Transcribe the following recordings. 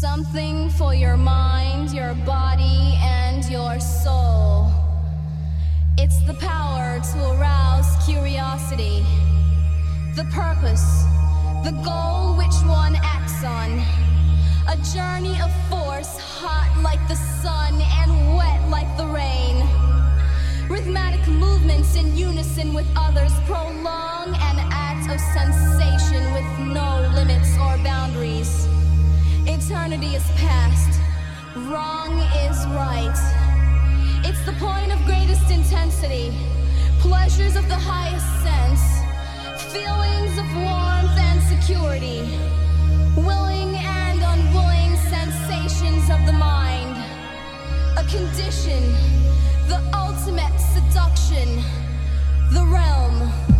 Something for your mind, your body, and your soul. It's the power to arouse curiosity, the purpose, the goal which one acts on. A journey of force, hot like the sun and wet like the rain. Rhythmic movements in unison with others prolong an act of sensation with no limits or boundaries. Eternity is past, wrong is right. It's the point of greatest intensity, pleasures of the highest sense, feelings of warmth and security, willing and unwilling sensations of the mind, a condition, the ultimate seduction, the realm.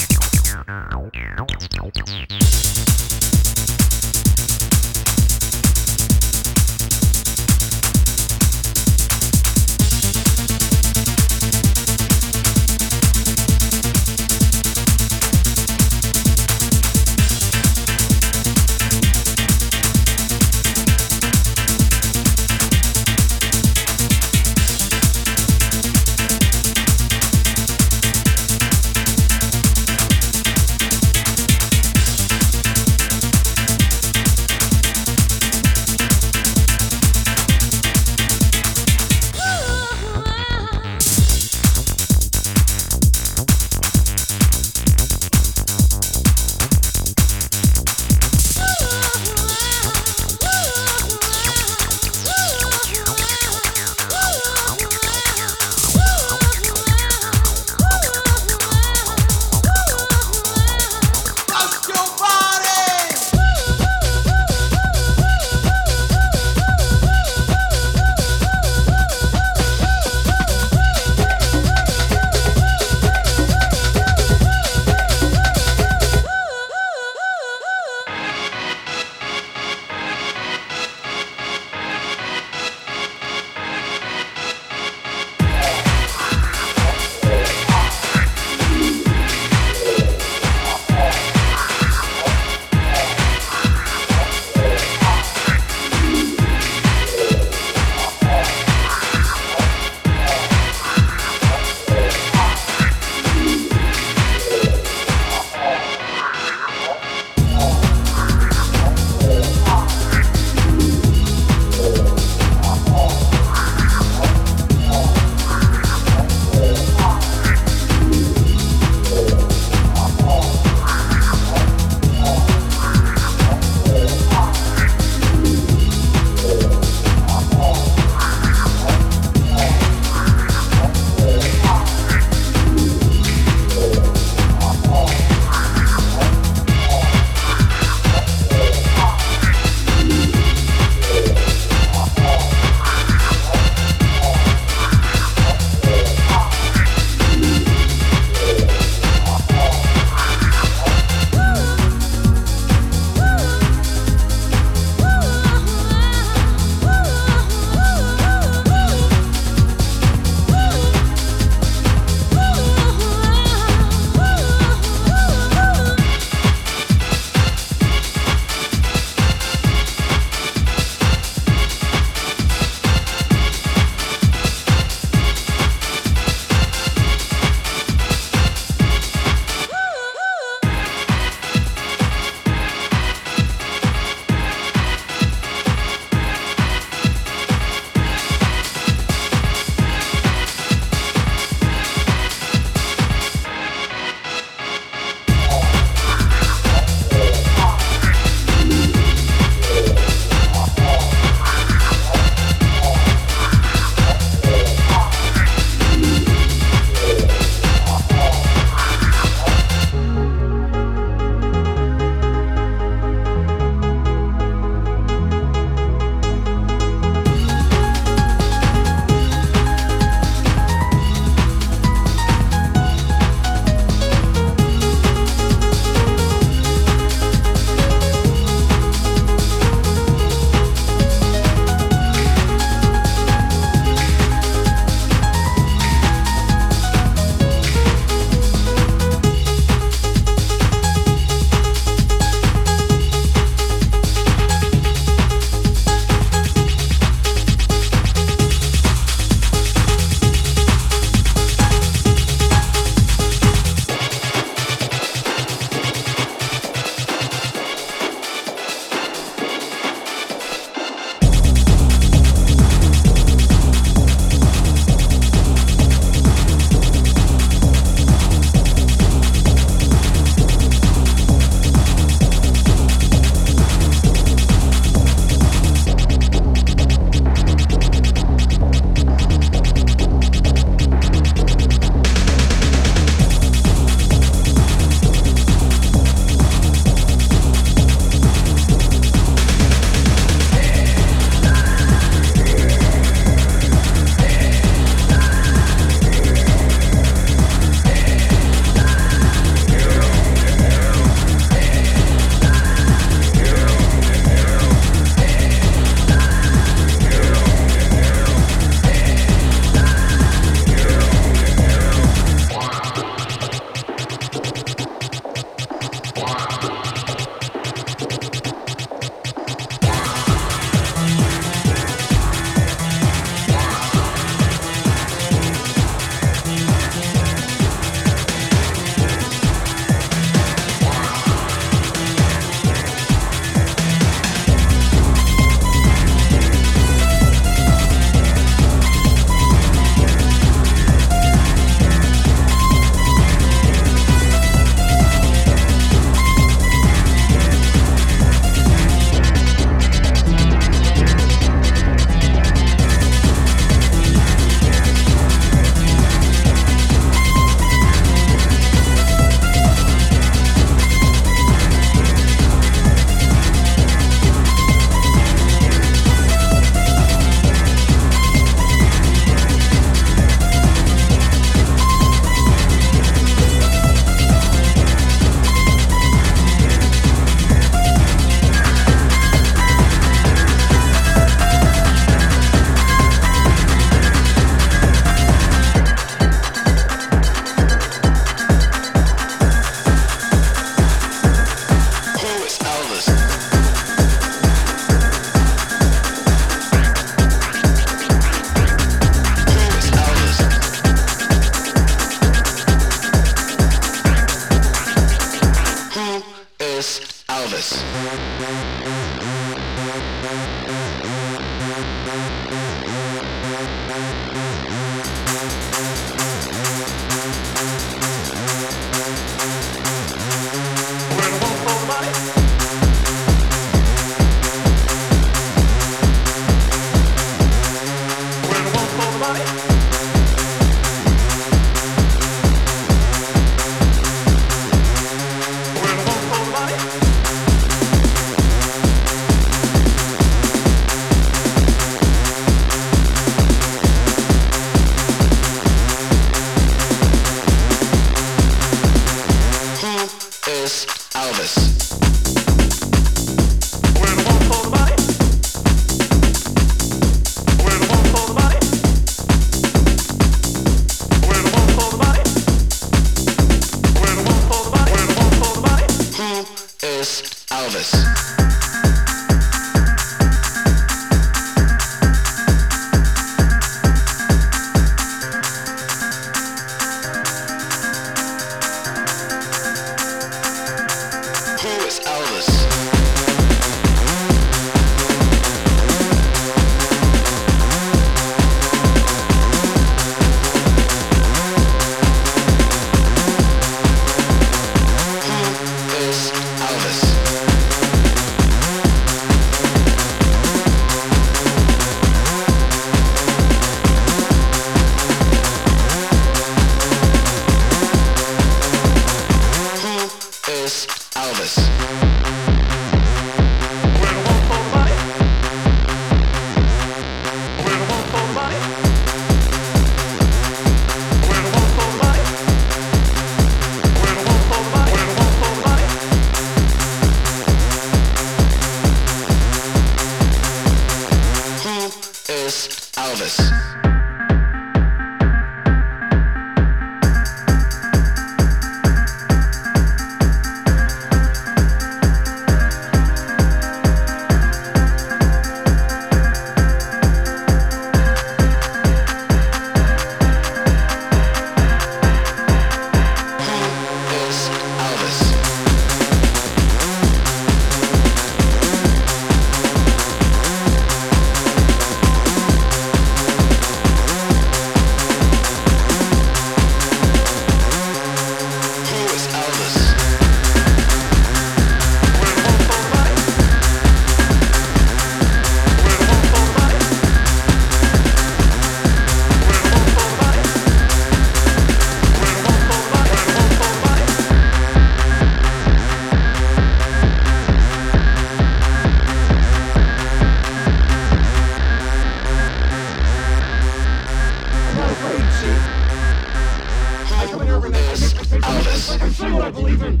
say what I believe in.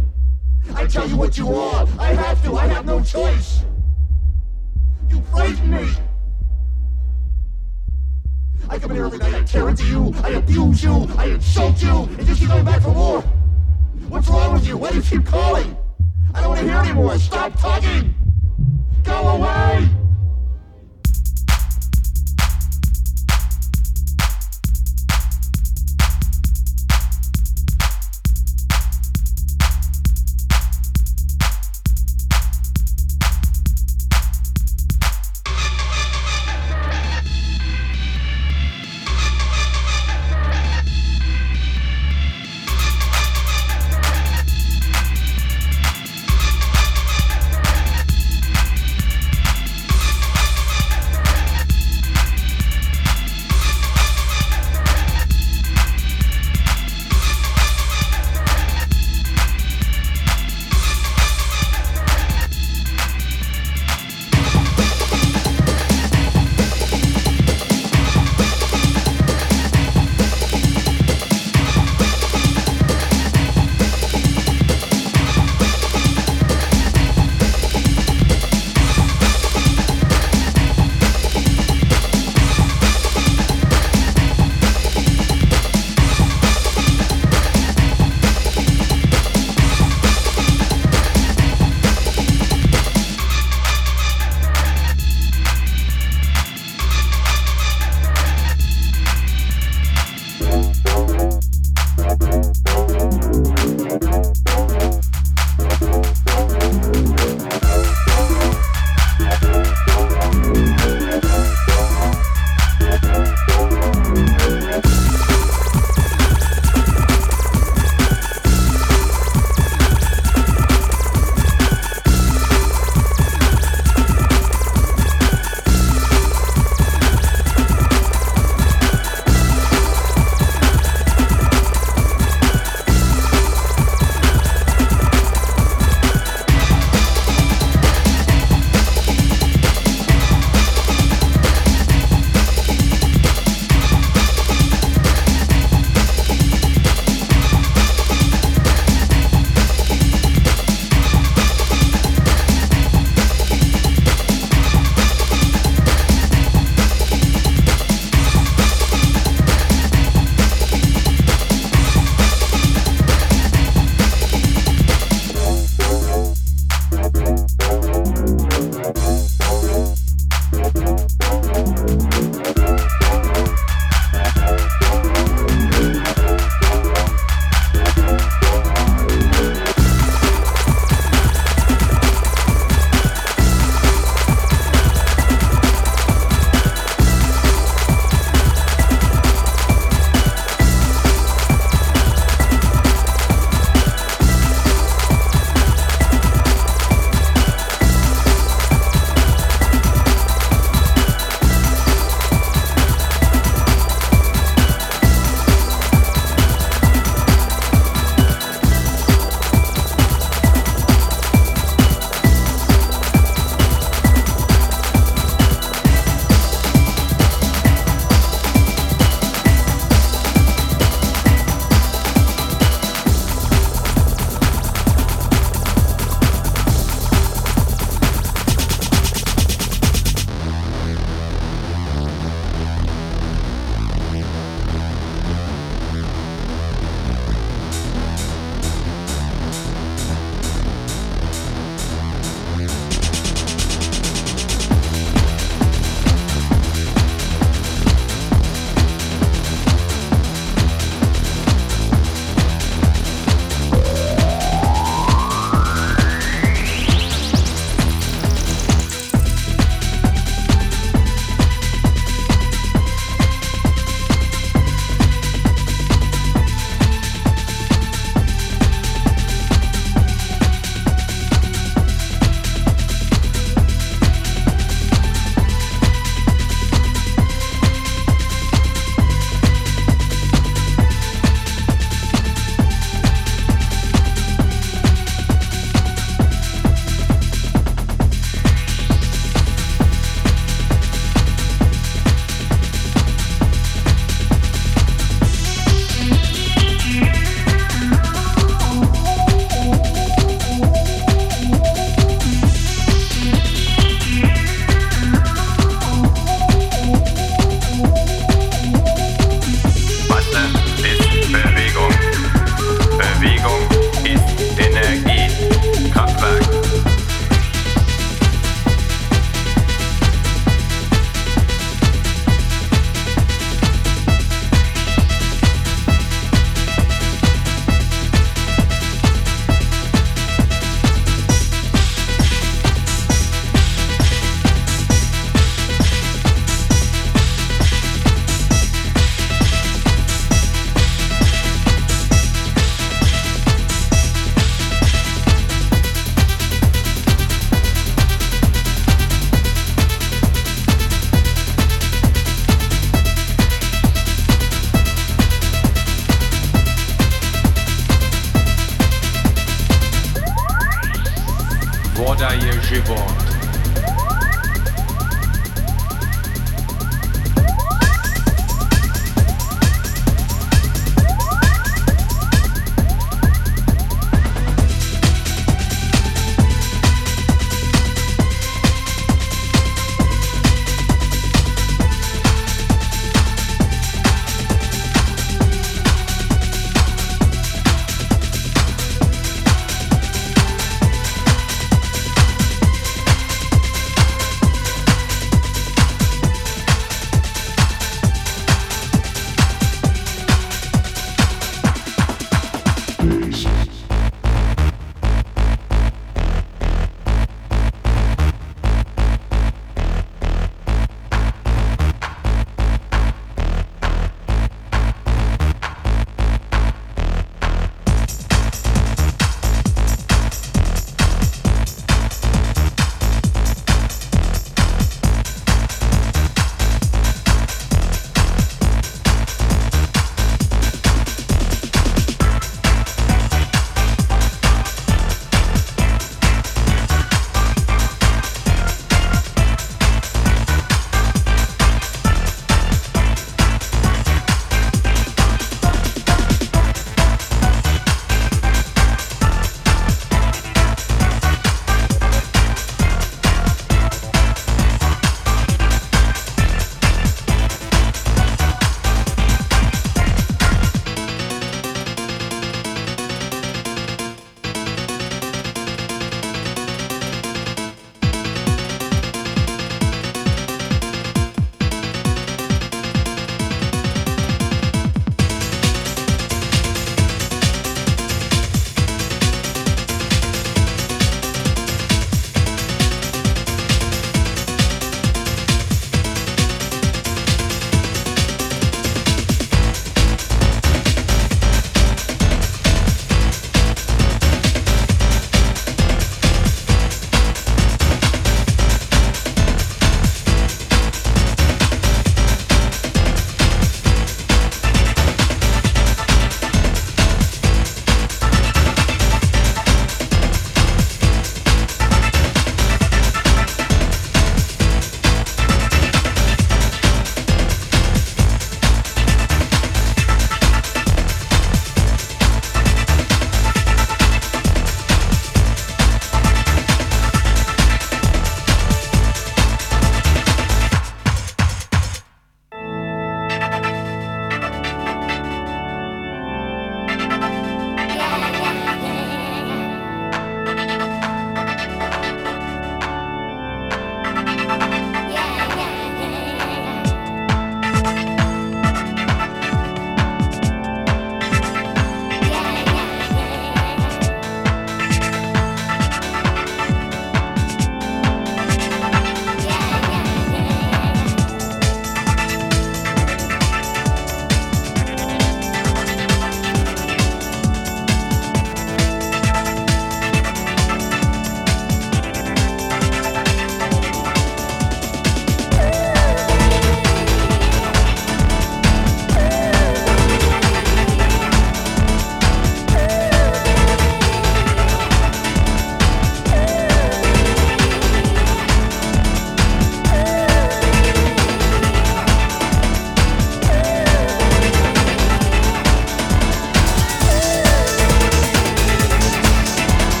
I tell you what you are. I have to. I have no choice. You frighten me. I come in here every night. I tear into you. I abuse you. I insult you. And you keep coming back for more. What's wrong with you? Why do you keep calling? I don't want to hear anymore. Stop talking. Go away.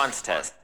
Response test.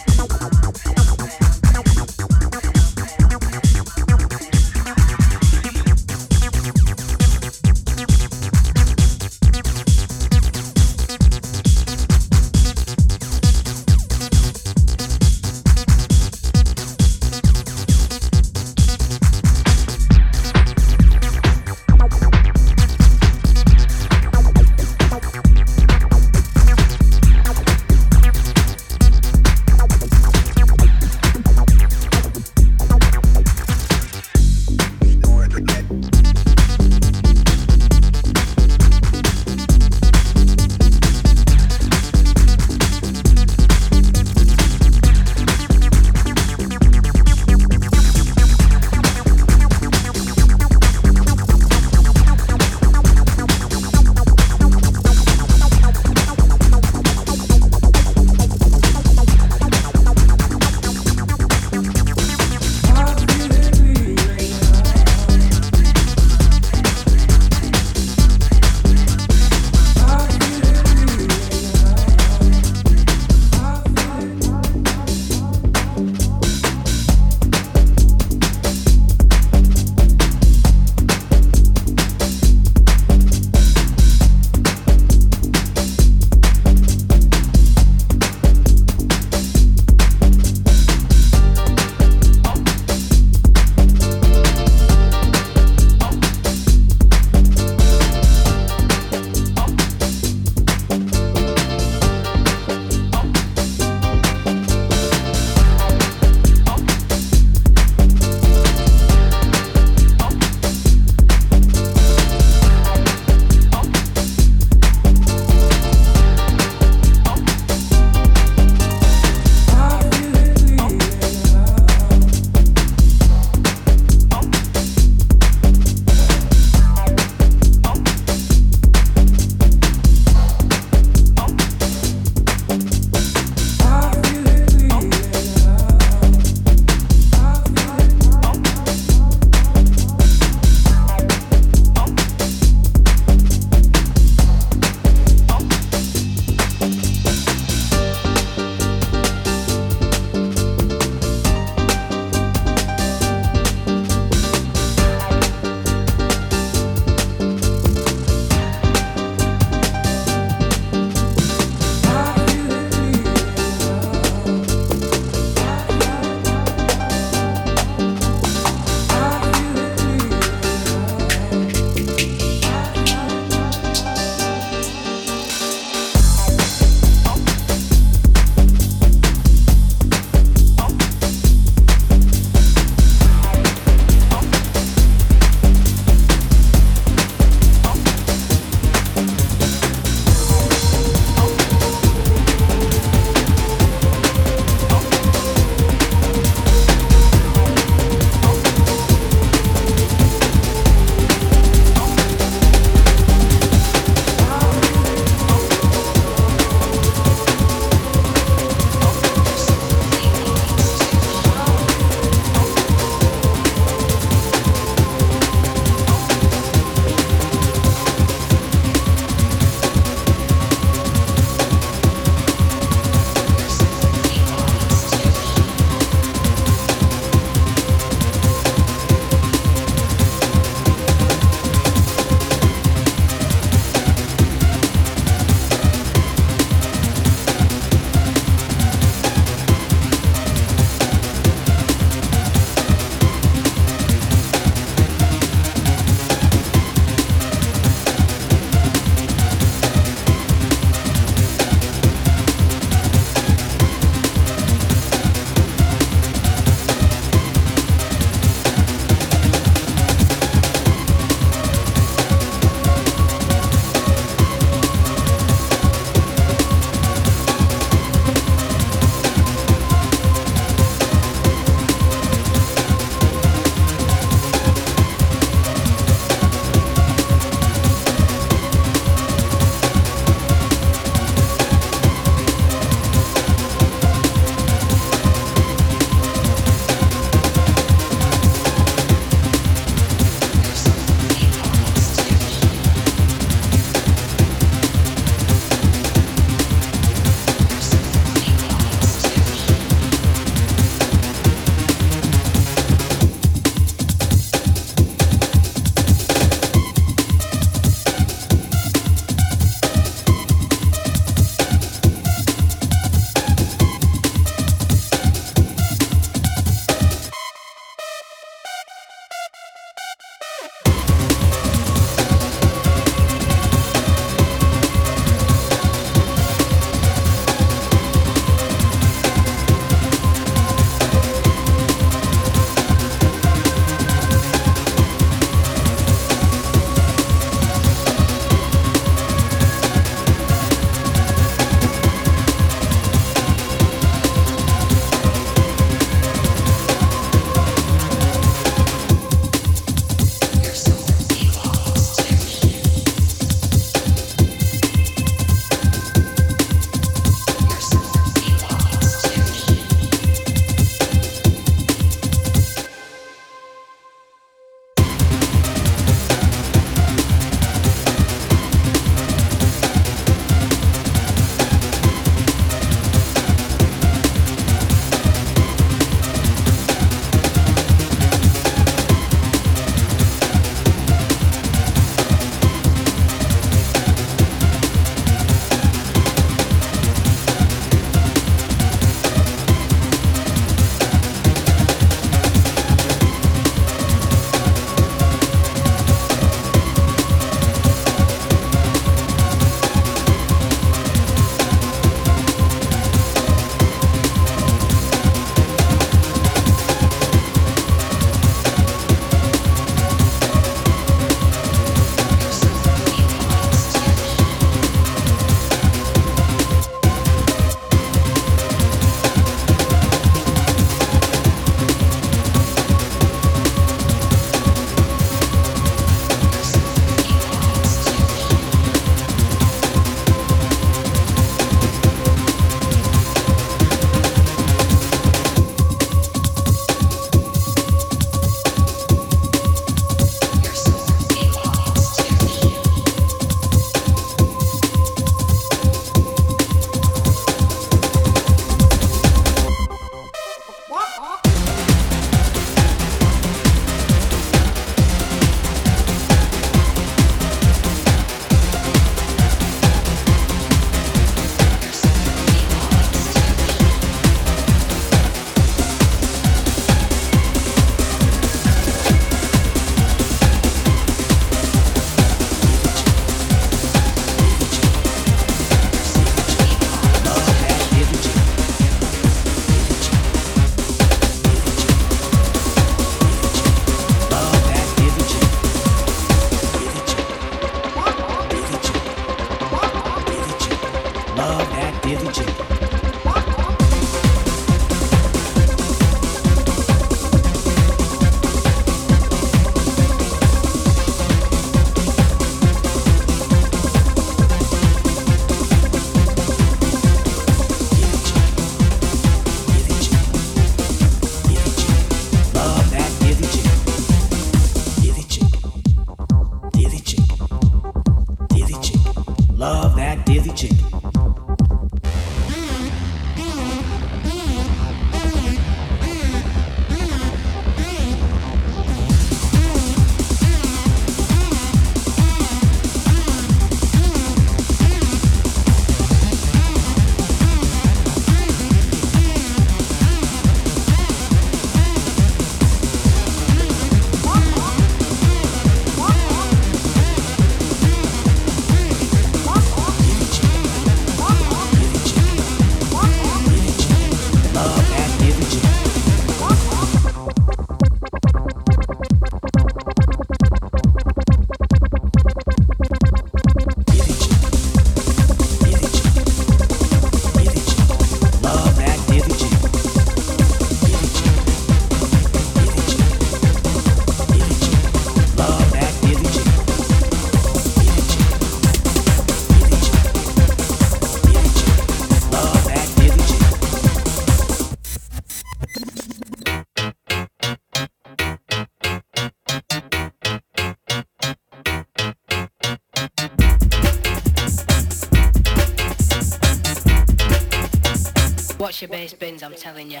Your bins, I'm telling you.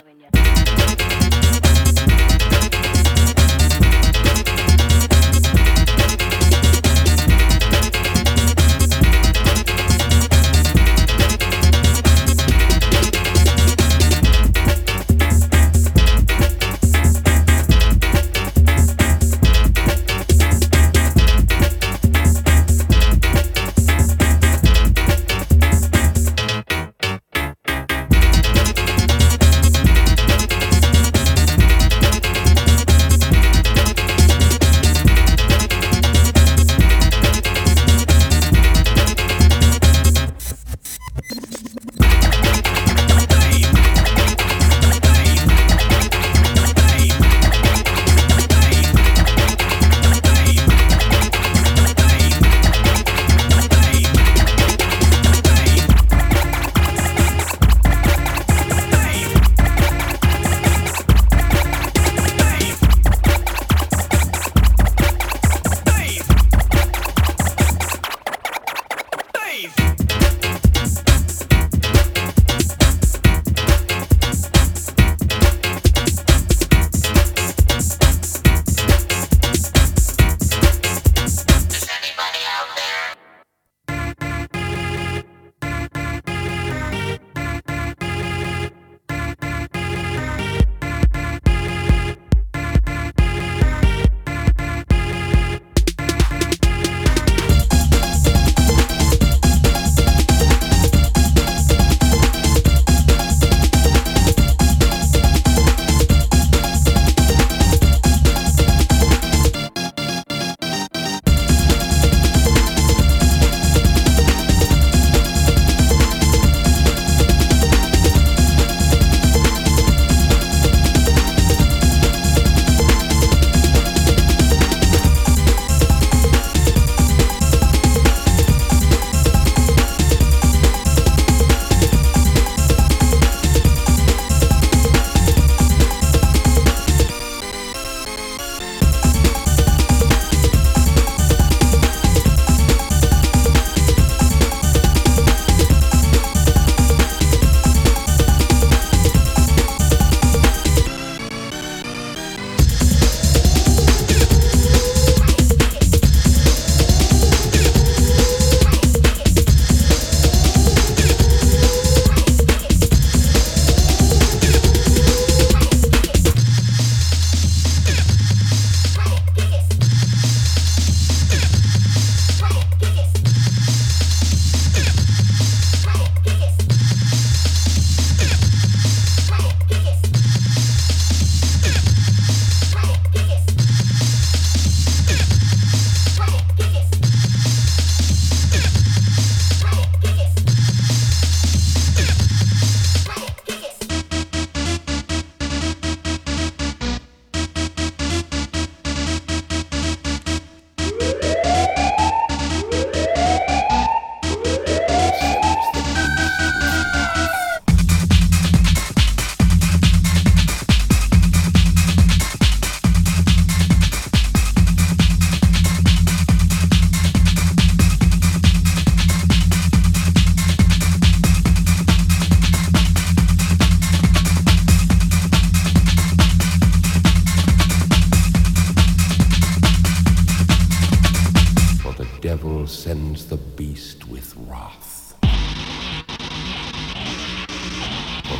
sends the beast with wrath. For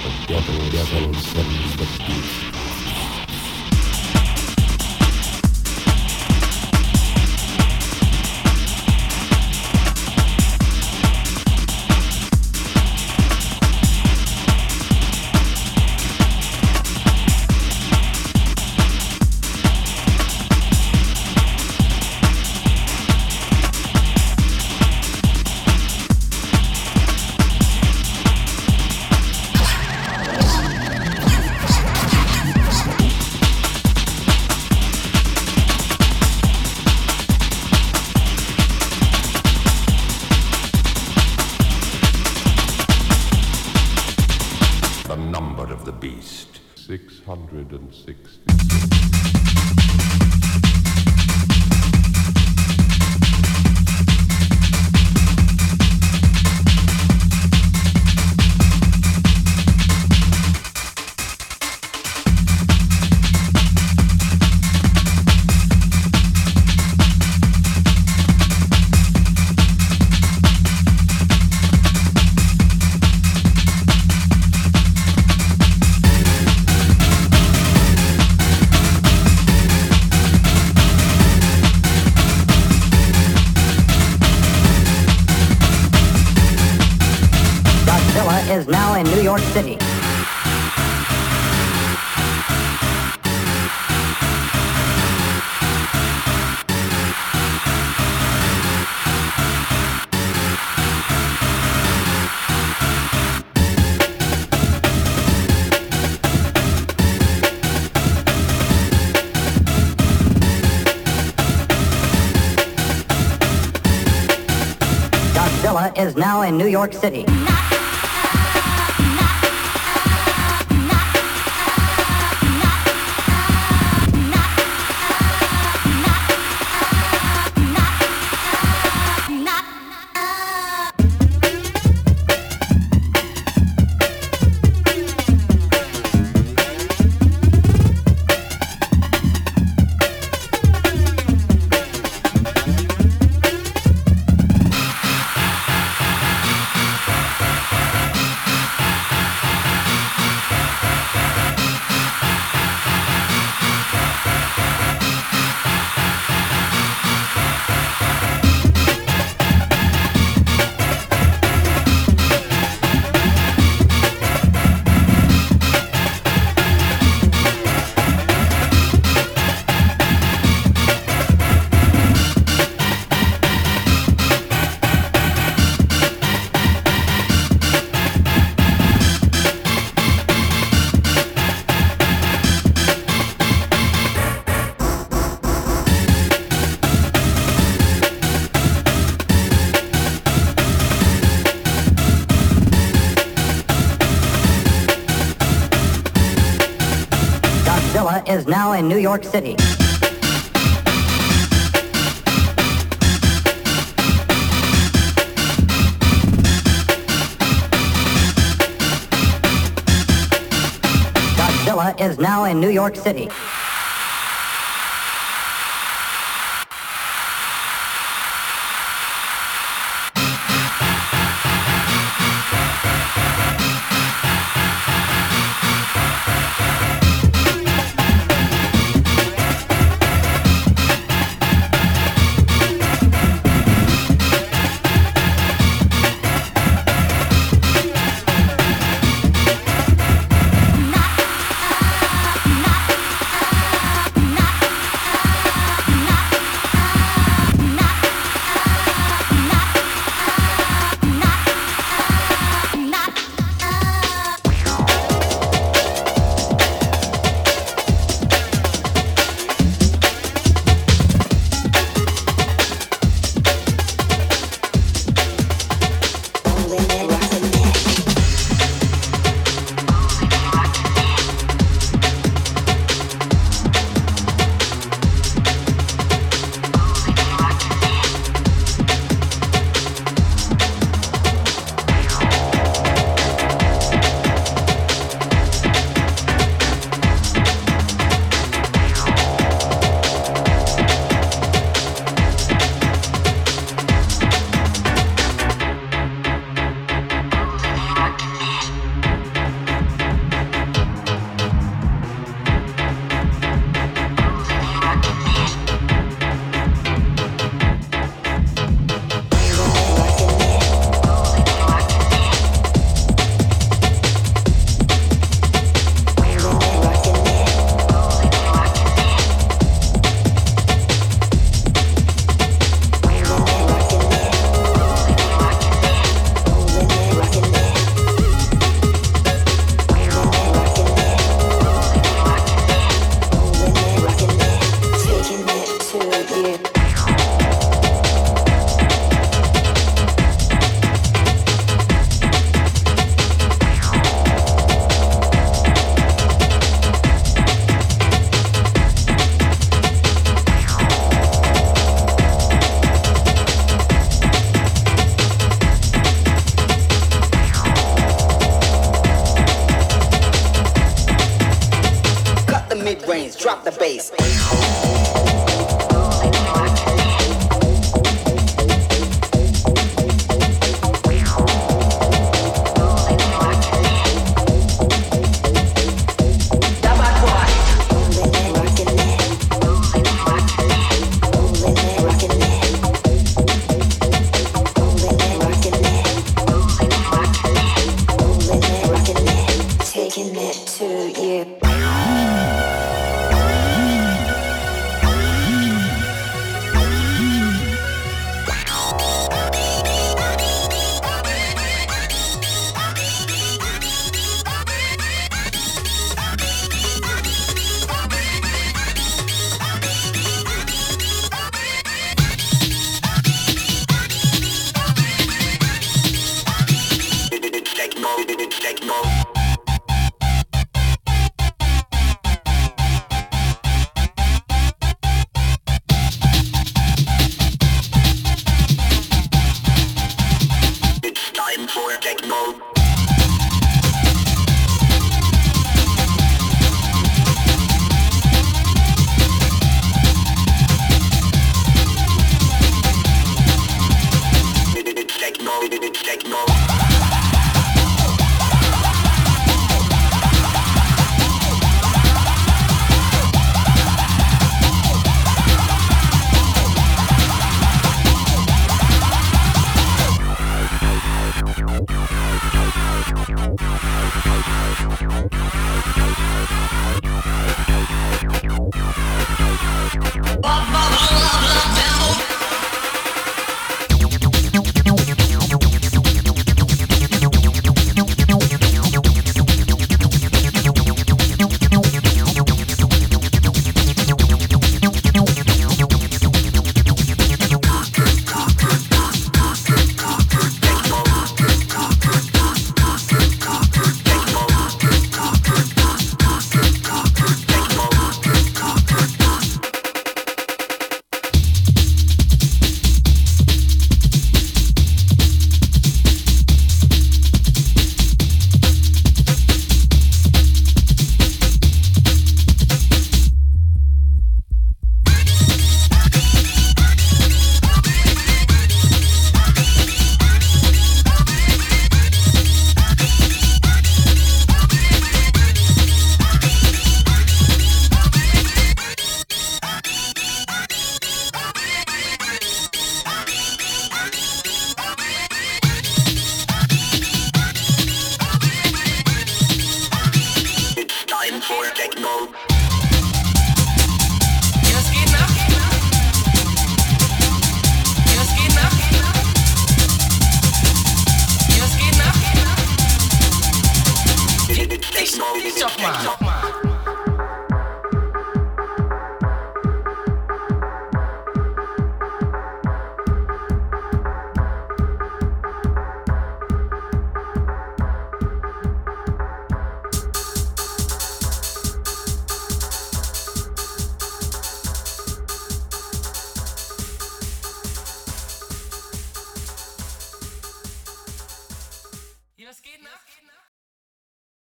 the devil, devil sends the beast in New York City. Is now in New York City. Godzilla is now in New York City.